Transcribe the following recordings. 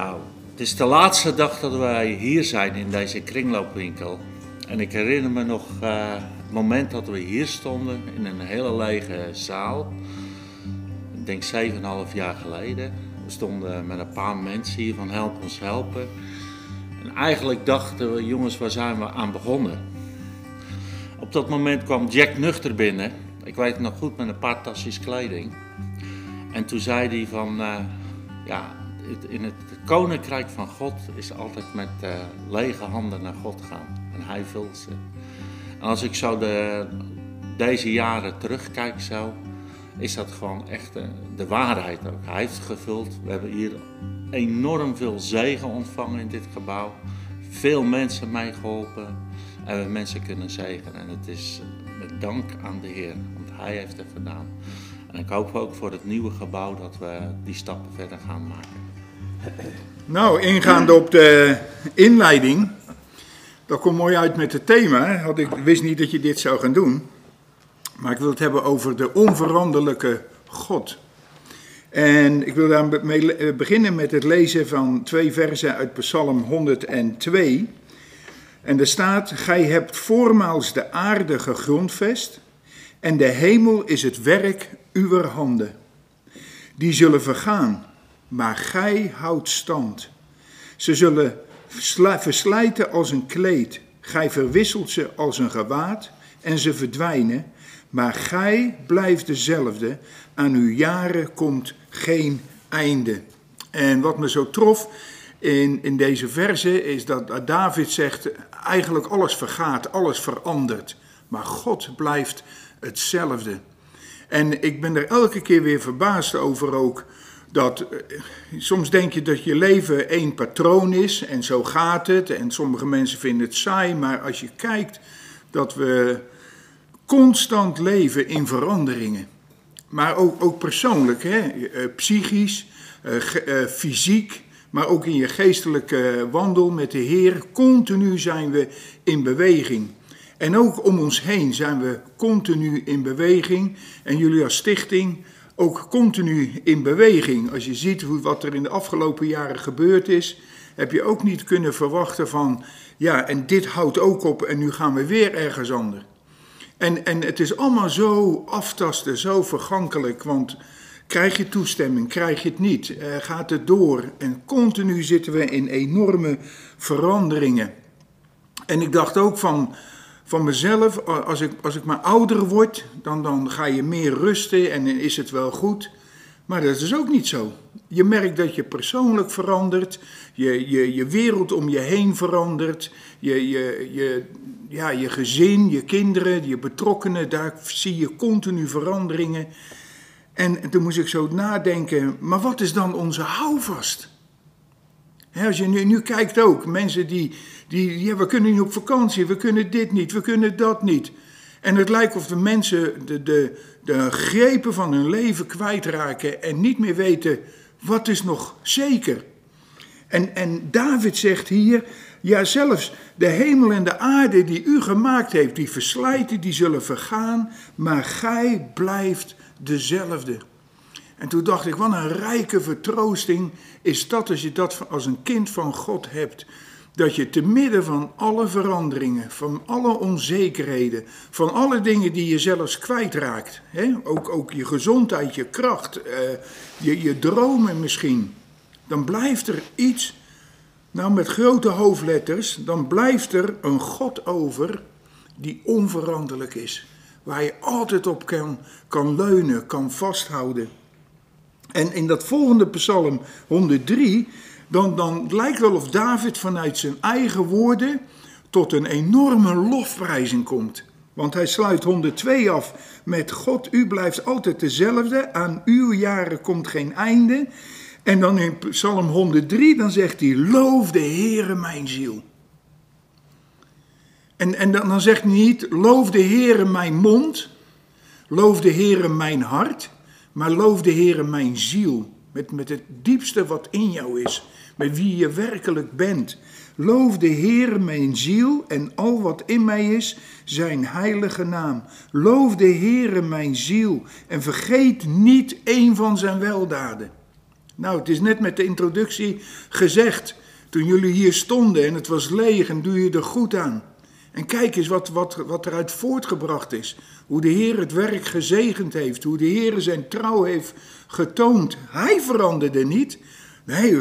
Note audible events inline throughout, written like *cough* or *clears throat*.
Nou, het is de laatste dag dat wij hier zijn in deze kringloopwinkel. En ik herinner me nog uh, het moment dat we hier stonden in een hele lege zaal. Ik denk 7,5 jaar geleden. We stonden met een paar mensen hier van help ons helpen. En eigenlijk dachten we, jongens, waar zijn we aan begonnen? Op dat moment kwam Jack nuchter binnen. Ik weet het nog goed met een paar tasjes kleding. En toen zei hij van, uh, ja, in het koninkrijk van God is altijd met uh, lege handen naar God gaan. En hij vult ze. En als ik zo de, deze jaren terugkijk zo, is dat gewoon echt de, de waarheid ook. Hij heeft gevuld. We hebben hier enorm veel zegen ontvangen in dit gebouw. Veel mensen meegeholpen. En we mensen kunnen zegenen. En het is met dank aan de Heer, want Hij heeft het gedaan. En ik hoop ook voor het nieuwe gebouw dat we die stappen verder gaan maken. Nou, ingaande op de inleiding, dat komt mooi uit met het thema. Had ik wist niet dat je dit zou gaan doen. Maar ik wil het hebben over de onveranderlijke God. En ik wil daarmee eh, beginnen met het lezen van twee versen uit Psalm 102. En er staat: Gij hebt voormaals de aarde gegrondvest, en de hemel is het werk uwer handen. Die zullen vergaan, maar gij houdt stand. Ze zullen verslijten als een kleed, gij verwisselt ze als een gewaad en ze verdwijnen, maar gij blijft dezelfde, aan uw jaren komt geen einde. En wat me zo trof in, in deze verse is dat David zegt, eigenlijk alles vergaat, alles verandert, maar God blijft hetzelfde. En ik ben er elke keer weer verbaasd over ook. Dat eh, soms denk je dat je leven één patroon is en zo gaat het. En sommige mensen vinden het saai, maar als je kijkt dat we constant leven in veranderingen. Maar ook, ook persoonlijk, hè? Eh, psychisch, uh, fysiek, maar ook in je geestelijke wandel met de Heer. Continu zijn we in beweging. En ook om ons heen zijn we continu in beweging. En jullie als stichting ook continu in beweging. Als je ziet hoe, wat er in de afgelopen jaren gebeurd is, heb je ook niet kunnen verwachten van, ja, en dit houdt ook op en nu gaan we weer ergens anders. En, en het is allemaal zo aftasten, zo vergankelijk, want krijg je toestemming, krijg je het niet, uh, gaat het door. En continu zitten we in enorme veranderingen. En ik dacht ook van, van mezelf, als ik, als ik maar ouder word, dan, dan ga je meer rusten en is het wel goed. Maar dat is ook niet zo. Je merkt dat je persoonlijk verandert, je, je, je wereld om je heen verandert, je, je, je, ja, je gezin, je kinderen, je betrokkenen, daar zie je continu veranderingen. En toen moest ik zo nadenken, maar wat is dan onze houvast? Als je nu, nu kijkt ook, mensen die, die, ja, we kunnen niet op vakantie, we kunnen dit niet, we kunnen dat niet. En het lijkt of de mensen de, de, de grepen van hun leven kwijtraken en niet meer weten wat is nog zeker. En, en David zegt hier, ja zelfs de hemel en de aarde die u gemaakt heeft, die verslijten, die zullen vergaan, maar gij blijft dezelfde. En toen dacht ik, wat een rijke vertroosting is dat als je dat als een kind van God hebt. Dat je te midden van alle veranderingen, van alle onzekerheden, van alle dingen die je zelfs kwijtraakt, hè? Ook, ook je gezondheid, je kracht, eh, je, je dromen misschien, dan blijft er iets, nou met grote hoofdletters, dan blijft er een God over die onveranderlijk is. Waar je altijd op kan, kan leunen, kan vasthouden. En in dat volgende psalm 103, dan, dan lijkt wel of David vanuit zijn eigen woorden tot een enorme lofprijzing komt. Want hij sluit 102 af met God, u blijft altijd dezelfde, aan uw jaren komt geen einde. En dan in Psalm 103, dan zegt hij, loof de Heere mijn ziel. En, en dan, zegt hij niet, loof de Heere mijn mond, loof de Heere mijn hart. Maar loof de Heere mijn ziel, met, met het diepste wat in jou is, met wie je werkelijk bent. Loof de Heere mijn ziel en al wat in mij is, zijn heilige naam. Loof de Heere mijn ziel en vergeet niet een van zijn weldaden. Nou, het is net met de introductie gezegd. Toen jullie hier stonden en het was leeg en doe je er goed aan. En kijk eens wat, wat, wat eruit voortgebracht is. Hoe de Heer het werk gezegend heeft. Hoe de Heer zijn trouw heeft getoond. Hij veranderde niet.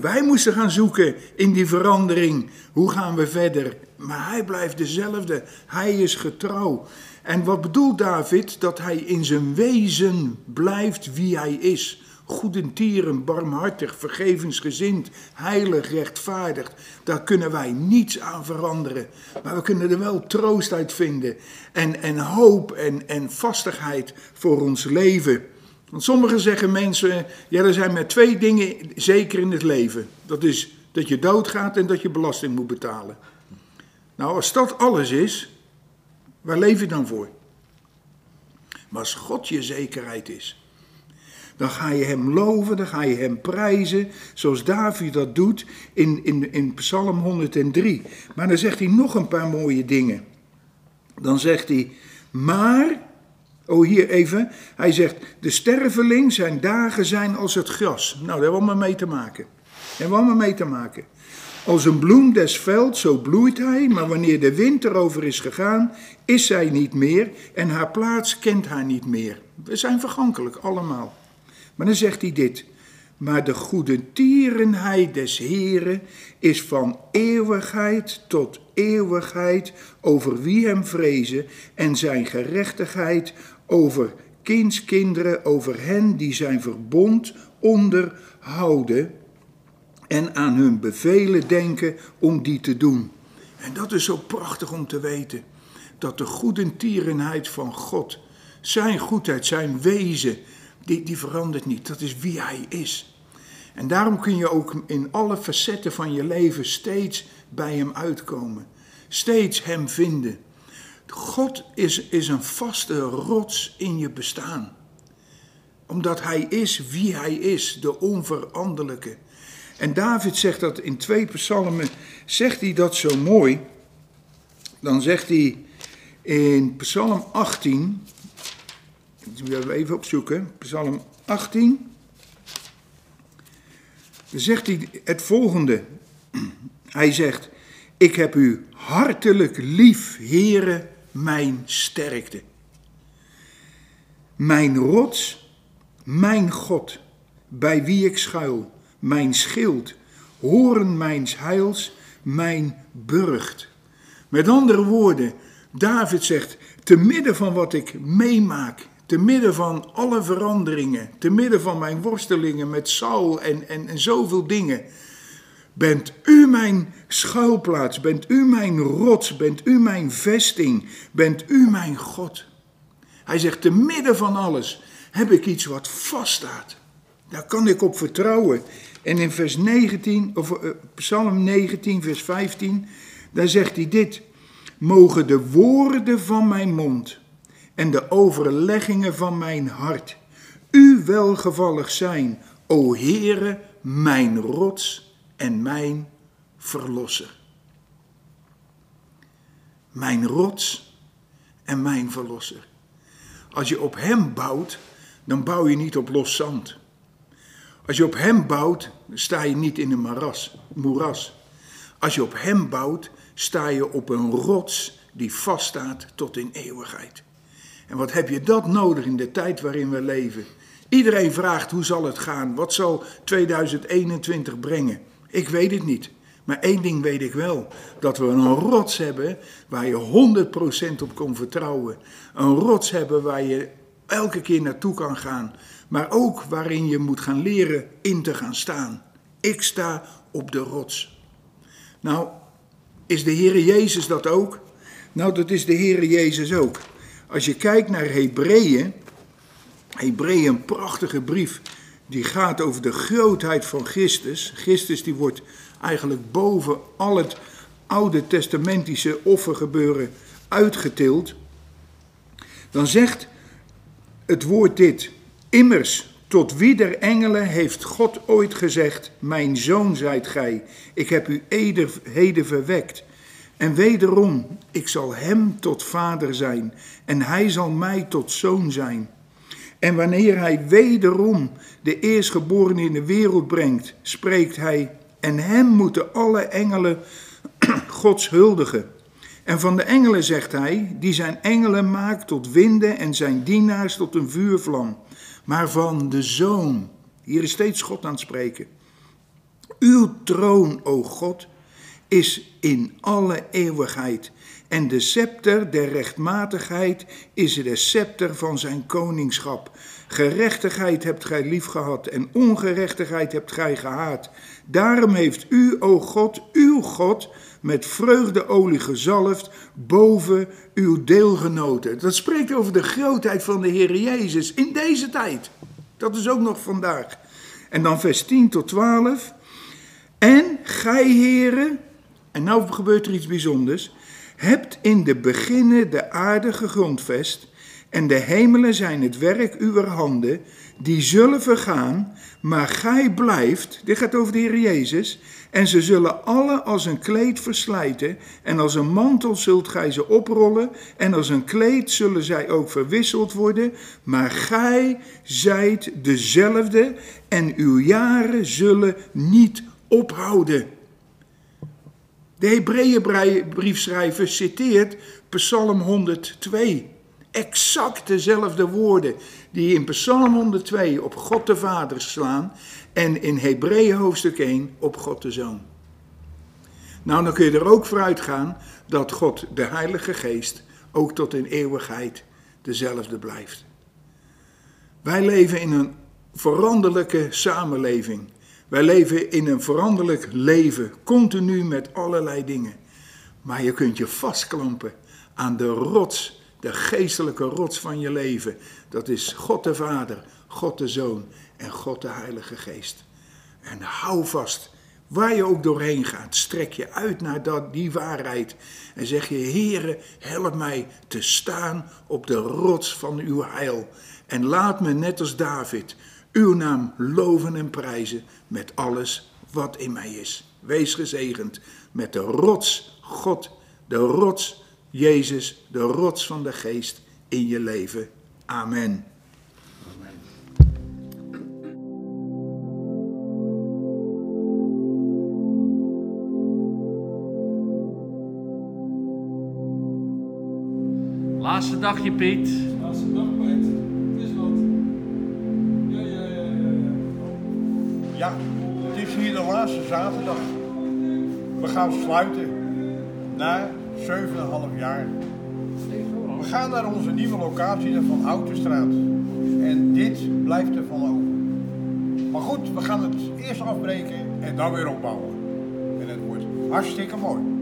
Wij moesten gaan zoeken in die verandering. Hoe gaan we verder? Maar hij blijft dezelfde. Hij is getrouw. En wat bedoelt David? Dat hij in zijn wezen blijft wie hij is. Goedentieren, barmhartig, vergevensgezind, heilig, rechtvaardig. Daar kunnen wij niets aan veranderen. Maar we kunnen er wel troost uit vinden. En, en hoop en, en vastigheid voor ons leven. Want sommigen zeggen mensen, ja er zijn maar twee dingen zeker in het leven. Dat is dat je doodgaat en dat je belasting moet betalen. Nou, als dat alles is, waar leef je dan voor? Maar als God je zekerheid is, dan ga je hem loven, dan ga je hem prijzen, zoals David dat doet in, in, in Psalm 103. Maar dan zegt hij nog een paar mooie dingen. Dan zegt hij, maar, oh hier even, hij zegt, de sterveling zijn dagen zijn als het gras. Nou, daar hebben we mee te maken. Daar hebben we allemaal mee te maken. Als een bloem des velds, zo bloeit hij, maar wanneer de wind erover is gegaan, is zij niet meer en haar plaats kent haar niet meer. We zijn vergankelijk, allemaal. Maar dan zegt hij dit. Maar de goede tierenheid des Heren is van eeuwigheid tot eeuwigheid over wie hem vrezen en zijn gerechtigheid over kindskinderen, over hen die zijn verbond onderhouden en aan hun bevelen denken om die te doen. En dat is zo prachtig om te weten. Dat de goedentierenheid van God, zijn goedheid, zijn wezen, die, die verandert niet. Dat is wie hij is. En daarom kun je ook in alle facetten van je leven steeds bij hem uitkomen. Steeds hem vinden. God is, is een vaste rots in je bestaan. Omdat hij is wie hij is, de onveranderlijke. En David zegt dat in twee psalmen, zegt hij dat zo mooi. Dan zegt hij in psalm 18, dat moeten we even opzoeken, psalm 18. Dan zegt hij het volgende. Hij zegt, ik heb u hartelijk lief, Heere, mijn sterkte. Mijn rots, mijn God, bij wie ik schuil mijn schild, horen mijns heils, mijn burcht. Met andere woorden, David zegt, te midden van wat ik meemaak, te midden van alle veranderingen, te midden van mijn worstelingen met Saul en, en, en zoveel dingen, bent u mijn schuilplaats, bent u mijn rots, bent u mijn vesting, bent u mijn God. Hij zegt, te midden van alles heb ik iets wat vaststaat. Daar kan ik op vertrouwen. En in vers 19, of uh, Psalm 19, vers 15, daar zegt hij dit. Mogen de woorden van mijn mond en de overleggingen van mijn hart u welgevallig zijn, o Heere, mijn rots en mijn verlosser. Mijn rots en mijn verlosser. Als je op hem bouwt, dan bouw je niet op los zand. Als je op hem bouwt, sta je niet in een maras, moeras. Als je op hem bouwt, sta je op een rots die vaststaat tot in eeuwigheid. En wat heb je dat nodig in de tijd waarin we leven? Iedereen vraagt hoe zal het gaan? Wat zal 2021 brengen? Ik weet het niet. Maar één ding weet ik wel: dat we een rots hebben waar je 100% op kon vertrouwen. Een rots hebben waar je elke keer naartoe kan gaan maar ook waarin je moet gaan leren in te gaan staan. Ik sta op de rots. Nou, is de Heere Jezus dat ook? Nou, dat is de Heere Jezus ook. Als je kijkt naar Hebreeën, Hebreeën een prachtige brief, die gaat over de grootheid van Christus. Christus die wordt eigenlijk boven al het oude testamentische offergebeuren uitgetild. Dan zegt het woord dit, Immers, tot wie der engelen heeft God ooit gezegd: Mijn zoon zijt gij, ik heb u heden verwekt. En wederom, ik zal hem tot vader zijn, en hij zal mij tot zoon zijn. En wanneer hij wederom de eerstgeborene in de wereld brengt, spreekt hij, en hem moeten alle engelen *clears throat* Gods huldigen. En van de engelen zegt hij, die zijn engelen maakt tot winden en zijn dienaars tot een vuurvlam. Maar van de zoon, hier is steeds God aan het spreken. Uw troon, o God, is in alle eeuwigheid. En de scepter der rechtmatigheid is de scepter van zijn koningschap. Gerechtigheid hebt gij lief gehad en ongerechtigheid hebt gij gehaat. Daarom heeft u, o God, uw God, met vreugdeolie gezalfd boven uw deelgenoten. Dat spreekt over de grootheid van de Heer Jezus in deze tijd. Dat is ook nog vandaag. En dan vers 10 tot 12. En gij, heren, en nou gebeurt er iets bijzonders, hebt in de beginnen de aarde gegrondvest en de hemelen zijn het werk uw handen, die zullen vergaan, maar gij blijft, dit gaat over de Heer Jezus, en ze zullen alle als een kleed verslijten, en als een mantel zult gij ze oprollen, en als een kleed zullen zij ook verwisseld worden, maar gij zijt dezelfde, en uw jaren zullen niet ophouden. De Hebreeënbriefschrijver citeert Psalm 102 exact dezelfde woorden die in Psalm 102 op God de Vader slaan en in Hebreeën hoofdstuk 1 op God de Zoon. Nou, dan kun je er ook vooruit gaan dat God, de Heilige Geest, ook tot in eeuwigheid dezelfde blijft. Wij leven in een veranderlijke samenleving. Wij leven in een veranderlijk leven, continu met allerlei dingen. Maar je kunt je vastklampen aan de rots de geestelijke rots van je leven. Dat is God de Vader, God de Zoon en God de Heilige Geest. En hou vast, waar je ook doorheen gaat, strek je uit naar dat, die waarheid. En zeg je, Heere, help mij te staan op de rots van uw heil. En laat me net als David uw naam loven en prijzen met alles wat in mij is. Wees gezegend met de rots God, de rots Jezus, de rots van de geest in je leven. Amen. Laatste dagje, Piet. Laatste dag, Het is hier de laatste zaterdag. We gaan sluiten. Na 7,5 jaar. We gaan naar onze nieuwe locatie van Houtenstraat. En dit blijft er van over. Maar goed, we gaan het eerst afbreken en dan weer opbouwen. En het wordt hartstikke mooi.